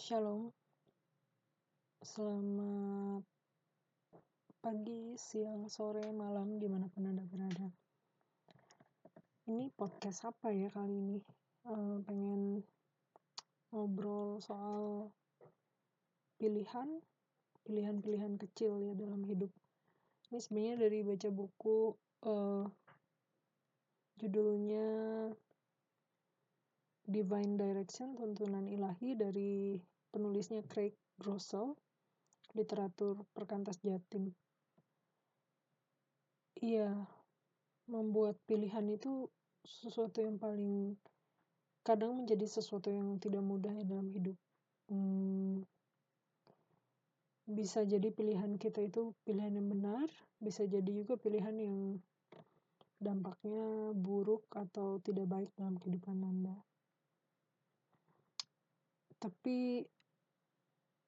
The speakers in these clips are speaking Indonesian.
Shalom, selamat pagi, siang, sore, malam, di mana pun Anda berada. Ini podcast apa ya kali ini? Eh, pengen ngobrol soal pilihan, pilihan-pilihan kecil ya dalam hidup. Ini sebenarnya dari baca buku, eh, judulnya Divine Direction, Tuntunan Ilahi dari penulisnya Craig Groeschel, literatur perkantas Jatim. Iya, membuat pilihan itu sesuatu yang paling kadang menjadi sesuatu yang tidak mudah ya dalam hidup. Hmm, bisa jadi pilihan kita itu pilihan yang benar, bisa jadi juga pilihan yang dampaknya buruk atau tidak baik dalam kehidupan Anda tapi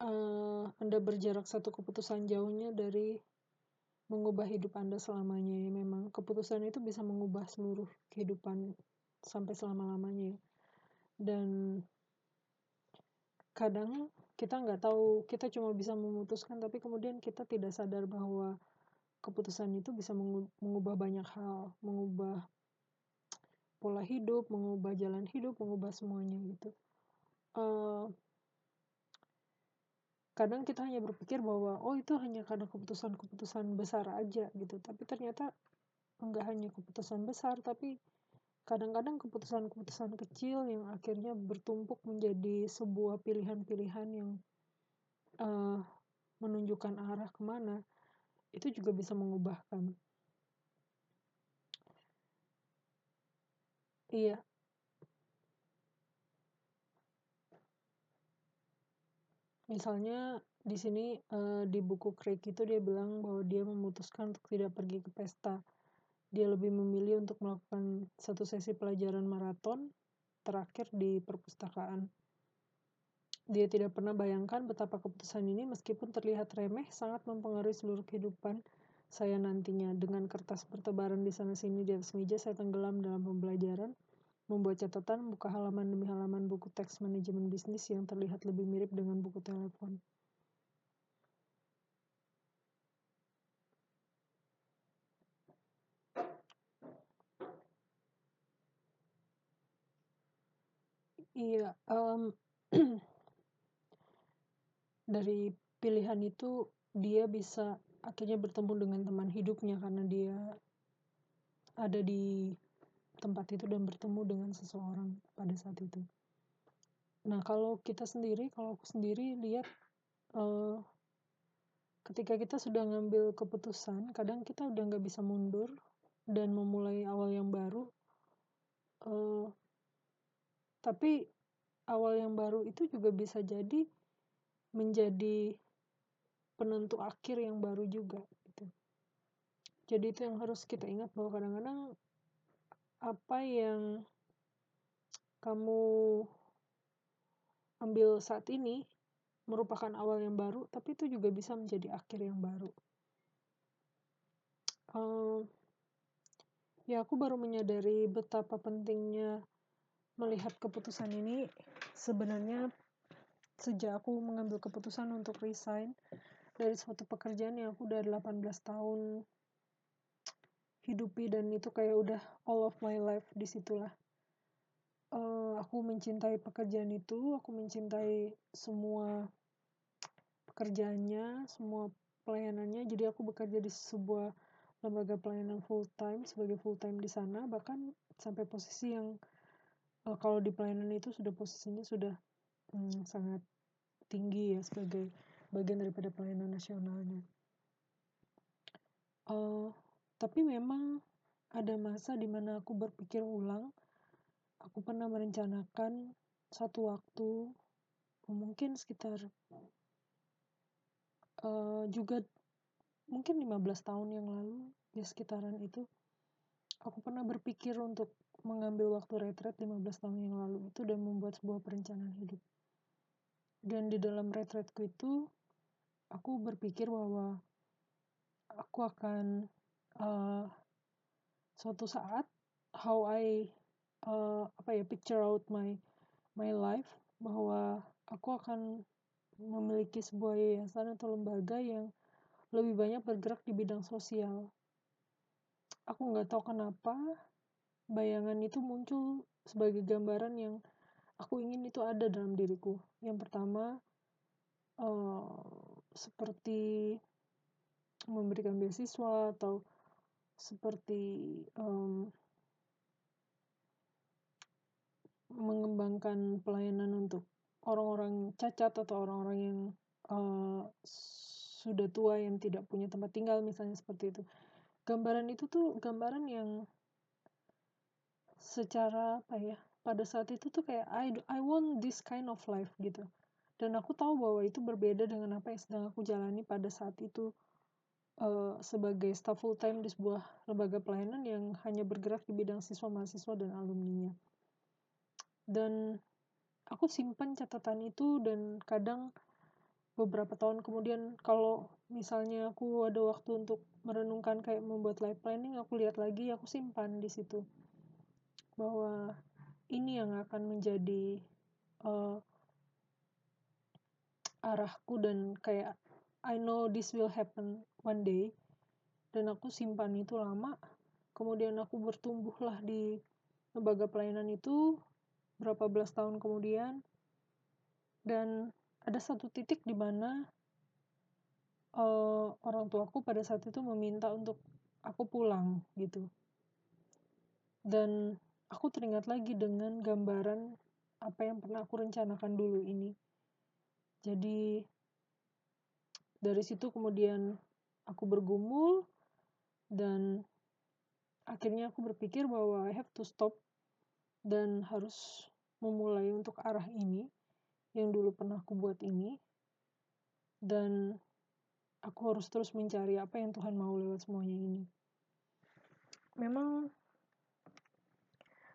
uh, Anda berjarak satu keputusan jauhnya dari mengubah hidup Anda selamanya ya. Memang keputusan itu bisa mengubah seluruh kehidupan sampai selama-lamanya ya. dan kadang kita nggak tahu kita cuma bisa memutuskan tapi kemudian kita tidak sadar bahwa keputusan itu bisa mengubah banyak hal. Mengubah pola hidup mengubah jalan hidup mengubah semuanya gitu uh, kadang kita hanya berpikir bahwa oh itu hanya karena keputusan-keputusan besar aja gitu. Tapi ternyata enggak hanya keputusan besar tapi kadang-kadang keputusan-keputusan kecil yang akhirnya bertumpuk menjadi sebuah pilihan-pilihan yang uh, menunjukkan arah ke mana itu juga bisa mengubahkan. Iya misalnya di sini uh, di buku Craig itu dia bilang bahwa dia memutuskan untuk tidak pergi ke pesta. Dia lebih memilih untuk melakukan satu sesi pelajaran maraton terakhir di perpustakaan. Dia tidak pernah bayangkan betapa keputusan ini meskipun terlihat remeh sangat mempengaruhi seluruh kehidupan saya nantinya. Dengan kertas bertebaran di sana sini di atas meja saya tenggelam dalam pembelajaran membuat catatan buka halaman demi halaman buku teks manajemen bisnis yang terlihat lebih mirip dengan buku telepon. Iya, um, dari pilihan itu dia bisa akhirnya bertemu dengan teman hidupnya karena dia ada di tempat itu dan bertemu dengan seseorang pada saat itu. Nah, kalau kita sendiri, kalau aku sendiri lihat uh, ketika kita sudah ngambil keputusan, kadang kita udah nggak bisa mundur dan memulai awal yang baru. Uh, tapi awal yang baru itu juga bisa jadi menjadi penentu akhir yang baru juga. Gitu. Jadi itu yang harus kita ingat bahwa kadang-kadang apa yang kamu ambil saat ini merupakan awal yang baru, tapi itu juga bisa menjadi akhir yang baru. Uh, ya, aku baru menyadari betapa pentingnya melihat keputusan ini sebenarnya sejak aku mengambil keputusan untuk resign dari suatu pekerjaan yang aku udah 18 tahun hidupi dan itu kayak udah all of my life di situlah uh, aku mencintai pekerjaan itu aku mencintai semua pekerjaannya semua pelayanannya. Jadi aku bekerja di sebuah lembaga pelayanan full time sebagai full time di sana. Bahkan sampai posisi yang uh, kalau di pelayanan itu sudah posisinya sudah hmm, sangat tinggi ya sebagai bagian daripada pelayanan nasionalnya. Uh, tapi memang ada masa di mana aku berpikir ulang. Aku pernah merencanakan satu waktu, mungkin sekitar uh, juga mungkin 15 tahun yang lalu, ya sekitaran itu. Aku pernah berpikir untuk mengambil waktu retret 15 tahun yang lalu itu dan membuat sebuah perencanaan hidup. Dan di dalam retretku itu, aku berpikir bahwa aku akan uh, suatu saat how I uh, apa ya picture out my my life bahwa aku akan memiliki sebuah yayasan atau lembaga yang lebih banyak bergerak di bidang sosial. Aku nggak tahu kenapa bayangan itu muncul sebagai gambaran yang aku ingin itu ada dalam diriku. Yang pertama, uh, seperti memberikan beasiswa atau seperti um, mengembangkan pelayanan untuk orang-orang cacat atau orang-orang yang uh, sudah tua yang tidak punya tempat tinggal misalnya seperti itu. Gambaran itu tuh gambaran yang secara apa ya pada saat itu tuh kayak I I want this kind of life gitu. Dan aku tahu bahwa itu berbeda dengan apa yang sedang aku jalani pada saat itu uh, sebagai staff full time di sebuah lembaga pelayanan yang hanya bergerak di bidang siswa mahasiswa dan alumninya. Dan aku simpan catatan itu dan kadang beberapa tahun kemudian kalau misalnya aku ada waktu untuk merenungkan kayak membuat life planning aku lihat lagi aku simpan di situ. Bahwa ini yang akan menjadi uh, arahku dan kayak I know this will happen one day dan aku simpan itu lama. Kemudian aku bertumbuhlah di lembaga pelayanan itu berapa belas tahun kemudian. Dan ada satu titik di mana uh, orang tuaku pada saat itu meminta untuk aku pulang gitu. Dan aku teringat lagi dengan gambaran apa yang pernah aku rencanakan dulu ini. Jadi dari situ kemudian aku bergumul dan akhirnya aku berpikir bahwa I have to stop dan harus memulai untuk arah ini yang dulu pernah aku buat ini dan aku harus terus mencari apa yang Tuhan mau lewat semuanya ini. Memang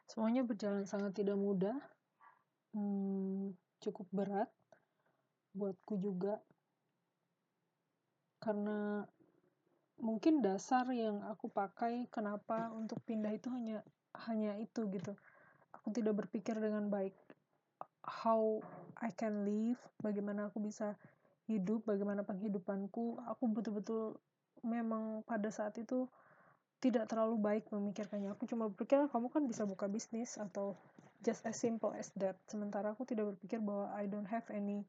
semuanya berjalan sangat tidak mudah, hmm, cukup berat buatku juga karena mungkin dasar yang aku pakai kenapa untuk pindah itu hanya hanya itu gitu. Aku tidak berpikir dengan baik how I can live, bagaimana aku bisa hidup, bagaimana penghidupanku. Aku betul-betul memang pada saat itu tidak terlalu baik memikirkannya. Aku cuma berpikir kamu kan bisa buka bisnis atau just as simple as that. Sementara aku tidak berpikir bahwa I don't have any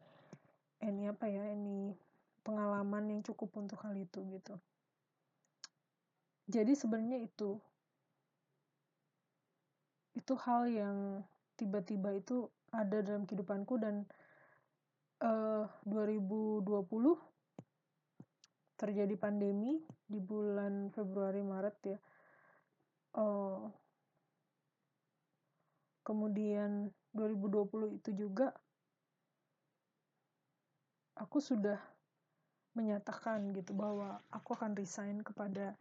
any apa ya, any pengalaman yang cukup untuk hal itu gitu. Jadi sebenarnya itu itu hal yang tiba-tiba itu ada dalam kehidupanku dan uh, eh, 2020 terjadi pandemi di bulan Februari Maret ya. Uh, kemudian 2020 itu juga aku sudah menyatakan gitu bahwa aku akan resign kepada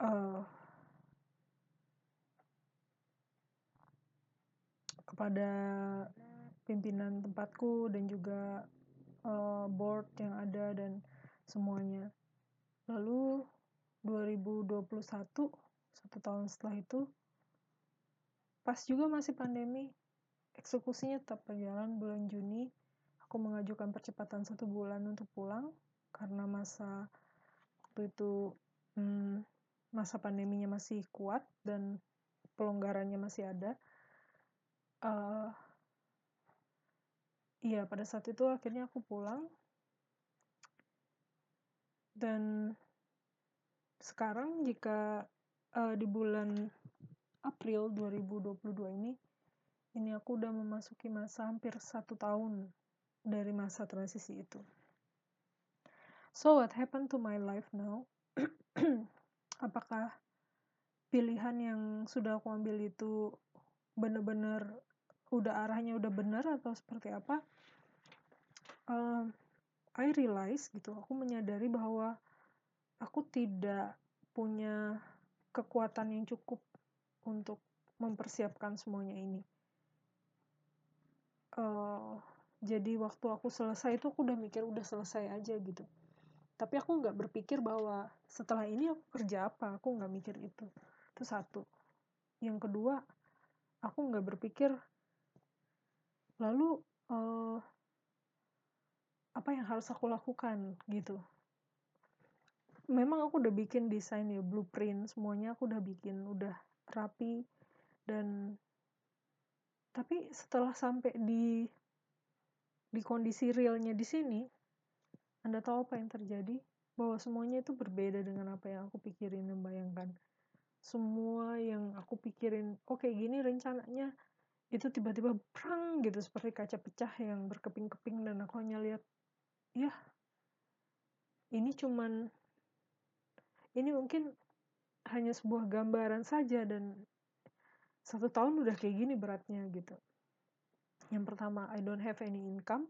uh, kepada pimpinan tempatku dan juga uh, board yang ada dan semuanya. Lalu 2021 satu tahun setelah itu pas juga masih pandemi eksekusinya tetap berjalan bulan Juni aku mengajukan percepatan satu bulan untuk pulang karena masa waktu itu hmm, masa pandeminya masih kuat dan pelonggarannya masih ada uh, iya pada saat itu akhirnya aku pulang. Dan sekarang jika uh, di bulan April 2022 ini ini aku udah memasuki masa hampir satu tahun dari masa transisi itu. So what happened to my life now apakah pilihan yang sudah aku ambil itu benar-benar udah arahnya udah benar atau seperti apa? Uh, I realize gitu aku menyadari bahwa aku tidak punya kekuatan yang cukup untuk mempersiapkan semuanya ini. Uh, jadi waktu aku selesai itu aku udah mikir udah selesai aja gitu tapi aku nggak berpikir bahwa setelah ini aku kerja apa aku nggak mikir itu. Itu satu. Yang kedua aku nggak berpikir lalu uh, apa yang harus aku lakukan gitu. Memang aku udah bikin desain ya blueprint semuanya aku udah bikin udah rapi dan tapi setelah sampai di di kondisi realnya di sini anda tahu apa yang terjadi? Bahwa semuanya itu berbeda dengan apa yang aku pikirin dan bayangkan. Semua yang aku pikirin oke okay, gini rencananya. Itu tiba-tiba perang gitu seperti kaca pecah yang berkeping-keping dan aku hanya lihat ya ini cuman ini mungkin hanya sebuah gambaran saja dan satu tahun udah kayak gini beratnya gitu. Yang pertama I don't have any income.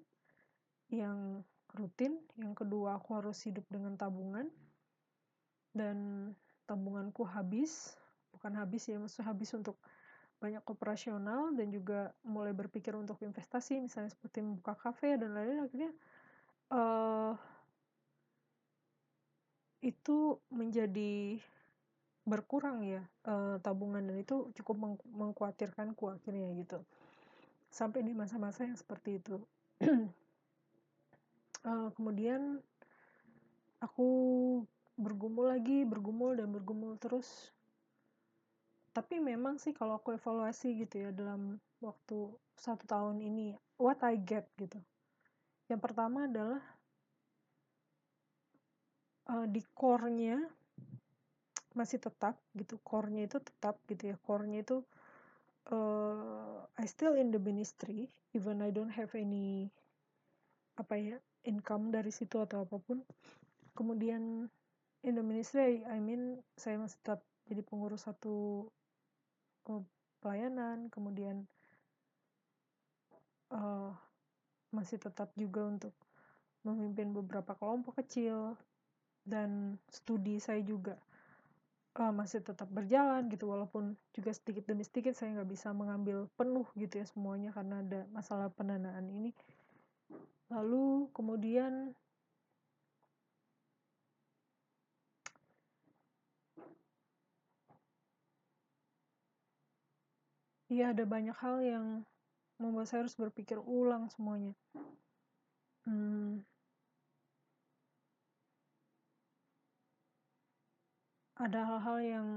Yang rutin. Yang kedua aku harus hidup dengan tabungan. Dan tabunganku habis. Bukan habis ya maksudnya habis untuk banyak operasional dan juga mulai berpikir untuk investasi misalnya seperti membuka kafe dan lain-lain. Akhirnya uh, itu menjadi berkurang ya uh, tabungan dan itu cukup meng mengkhawatirkanku akhirnya gitu. Sampai di masa-masa yang seperti itu uh, kemudian aku bergumul lagi bergumul dan bergumul terus. Tapi memang sih kalau aku evaluasi gitu ya dalam waktu satu tahun ini what I get gitu. Yang pertama adalah uh, di core-nya masih tetap gitu core-nya itu tetap gitu ya. Core-nya itu uh, I still in the ministry even I don't have any apa ya income dari situ atau apa pun. Kemudian in the ministry I mean saya masih tetap jadi pengurus satu uh, pelayanan. Kemudian uh, masih tetap juga untuk memimpin beberapa kelompok kecil. Dan studi saya juga uh, masih tetap berjalan gitu. Walaupun juga sedikit demi sedikit saya nggak bisa mengambil penuh gitu ya semuanya karena ada masalah pendanaan ini lalu kemudian Iya, ada banyak hal yang membuat saya harus berpikir ulang semuanya. Hmm, ada hal-hal yang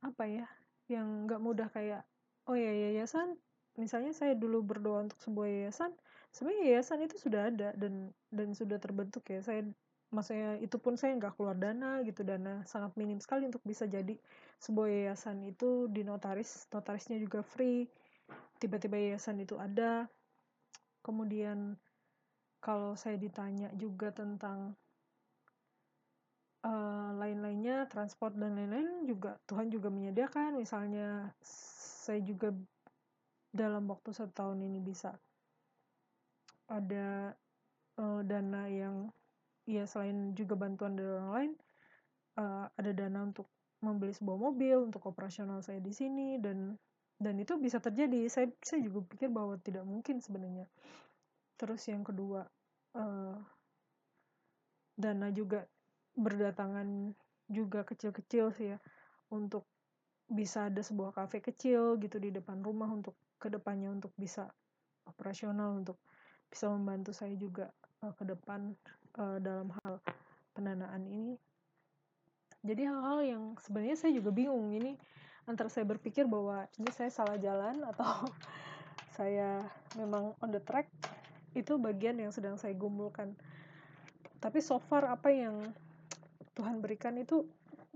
apa ya yang nggak mudah kayak oh ya yayasan misalnya saya dulu berdoa untuk sebuah yayasan sebenarnya yayasan itu sudah ada dan dan sudah terbentuk ya. Saya maksudnya itu pun saya nggak keluar dana gitu dana sangat minim sekali untuk bisa jadi sebuah yayasan itu di notaris notarisnya juga free. Tiba-tiba yayasan itu ada. Kemudian kalau saya ditanya juga tentang uh, lain-lainnya transport dan lain-lain juga Tuhan juga menyediakan. Misalnya saya juga dalam waktu satu tahun ini bisa ada uh, dana yang ya selain juga bantuan dari orang lain uh, ada dana untuk membeli sebuah mobil untuk operasional saya di sini dan dan itu bisa terjadi. Saya saya juga pikir bahwa tidak mungkin sebenarnya. Terus yang kedua uh, dana juga berdatangan juga kecil-kecil sih ya untuk bisa ada sebuah kafe kecil gitu di depan rumah untuk ke depannya untuk bisa operasional untuk bisa membantu saya juga uh, ke depan uh, dalam hal pendanaan ini. Jadi hal-hal yang sebenarnya saya juga bingung. Ini antara saya berpikir bahwa ini saya salah jalan atau saya memang on the track itu bagian yang sedang saya gumulkan. Tapi so far apa yang Tuhan berikan itu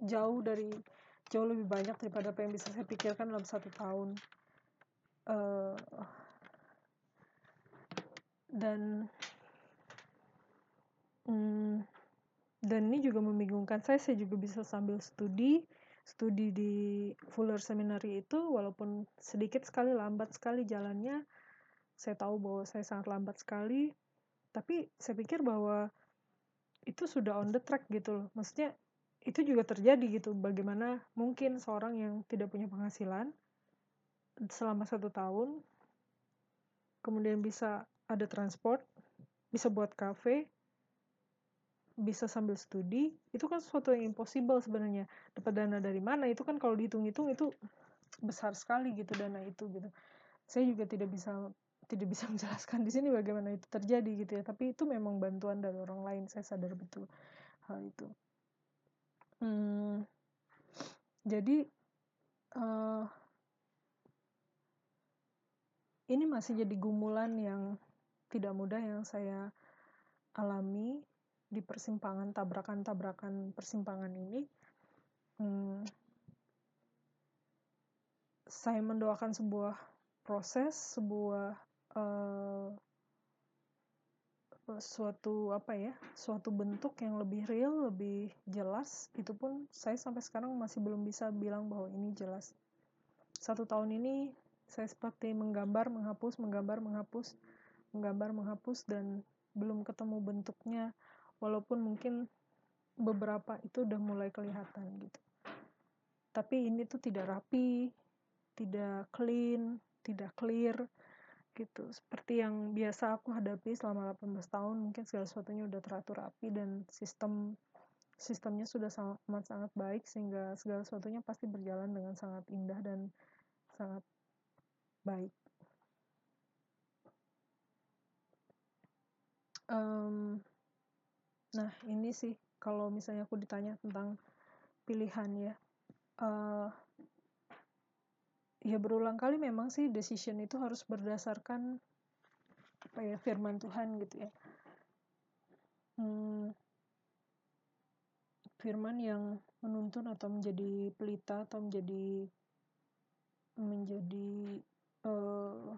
jauh dari jauh lebih banyak daripada apa yang bisa saya pikirkan dalam satu tahun uh, dan um, dan ini juga membingungkan saya. Saya juga bisa sambil studi studi di Fuller Seminary itu walaupun sedikit sekali lambat sekali jalannya. Saya tahu bahwa saya sangat lambat sekali. Tapi saya pikir bahwa itu sudah on the track gitu loh. Maksudnya itu juga terjadi gitu. Bagaimana mungkin seorang yang tidak punya penghasilan selama satu tahun kemudian bisa ada transport bisa buat kafe bisa sambil studi itu kan sesuatu yang impossible sebenarnya. Dapat dana dari mana? Itu kan kalau dihitung-hitung itu besar sekali gitu dana itu gitu. Saya juga tidak bisa tidak bisa menjelaskan di sini bagaimana itu terjadi gitu ya. Tapi itu memang bantuan dari orang lain saya sadar betul hal itu. Hmm, jadi uh, ini masih jadi gumulan yang tidak mudah yang saya alami di persimpangan tabrakan-tabrakan persimpangan ini. Hmm, saya mendoakan sebuah proses sebuah uh, suatu apa ya suatu bentuk yang lebih real lebih jelas. Itu pun saya sampai sekarang masih belum bisa bilang bahwa ini jelas. Satu tahun ini saya seperti menggambar menghapus menggambar menghapus menggambar menghapus dan belum ketemu bentuknya. Walaupun mungkin beberapa itu udah mulai kelihatan gitu. Tapi ini tuh tidak rapi tidak clean tidak clear gitu. Seperti yang biasa aku hadapi selama 18 tahun mungkin segala sesuatunya udah teratur rapi dan sistem sistemnya sudah sangat sangat baik sehingga segala sesuatunya pasti berjalan dengan sangat indah dan sangat baik um, Nah, ini sih kalau misalnya aku ditanya tentang pilihan ya. Uh, ya berulang kali memang sih decision itu harus berdasarkan apa ya firman Tuhan gitu ya. Hmm, firman yang menuntun atau menjadi pelita atau menjadi menjadi uh,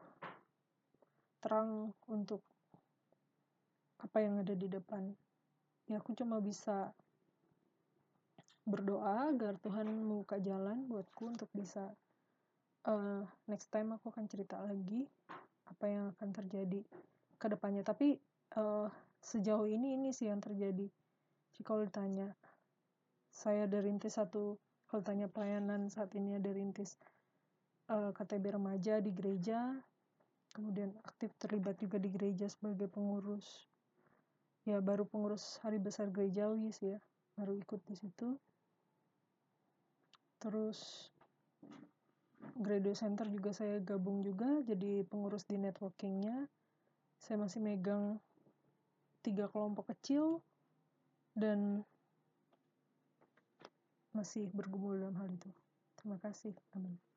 terang untuk apa yang ada di depan. Ya aku cuma bisa berdoa agar Tuhan membuka jalan buatku untuk bisa uh, next time aku akan cerita lagi apa yang akan terjadi ke depannya. Tapi uh, sejauh ini ini sih yang terjadi. Jika kalau ditanya saya dari rintis satu kalau tanya pelayanan saat ini ada rintis uh, eh, KTB remaja di gereja kemudian aktif terlibat juga di gereja sebagai pengurus. Ya baru pengurus hari besar gerejawi sih ya. Baru ikut di situ. Terus Graduate Center juga saya gabung juga jadi pengurus di networkingnya. Saya masih megang tiga kelompok kecil dan masih bergumul dalam hal itu. Terima kasih amin